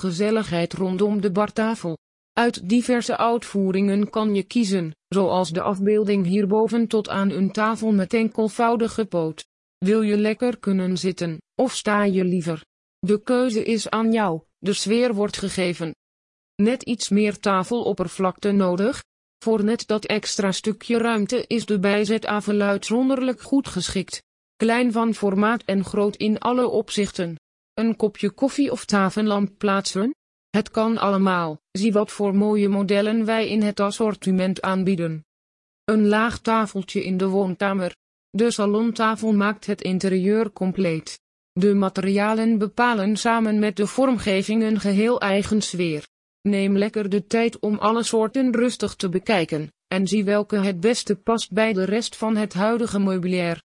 Gezelligheid rondom de bartafel. Uit diverse uitvoeringen kan je kiezen, zoals de afbeelding hierboven tot aan een tafel met enkelvoudige poot. Wil je lekker kunnen zitten, of sta je liever? De keuze is aan jou, de sfeer wordt gegeven. Net iets meer tafeloppervlakte nodig? Voor net dat extra stukje ruimte is de bijzetafel uitzonderlijk goed geschikt. Klein van formaat en groot in alle opzichten. Een kopje koffie of tafellamp plaatsen? Het kan allemaal, zie wat voor mooie modellen wij in het assortiment aanbieden. Een laag tafeltje in de woonkamer. De salontafel maakt het interieur compleet. De materialen bepalen samen met de vormgeving een geheel eigen sfeer. Neem lekker de tijd om alle soorten rustig te bekijken, en zie welke het beste past bij de rest van het huidige meubilair.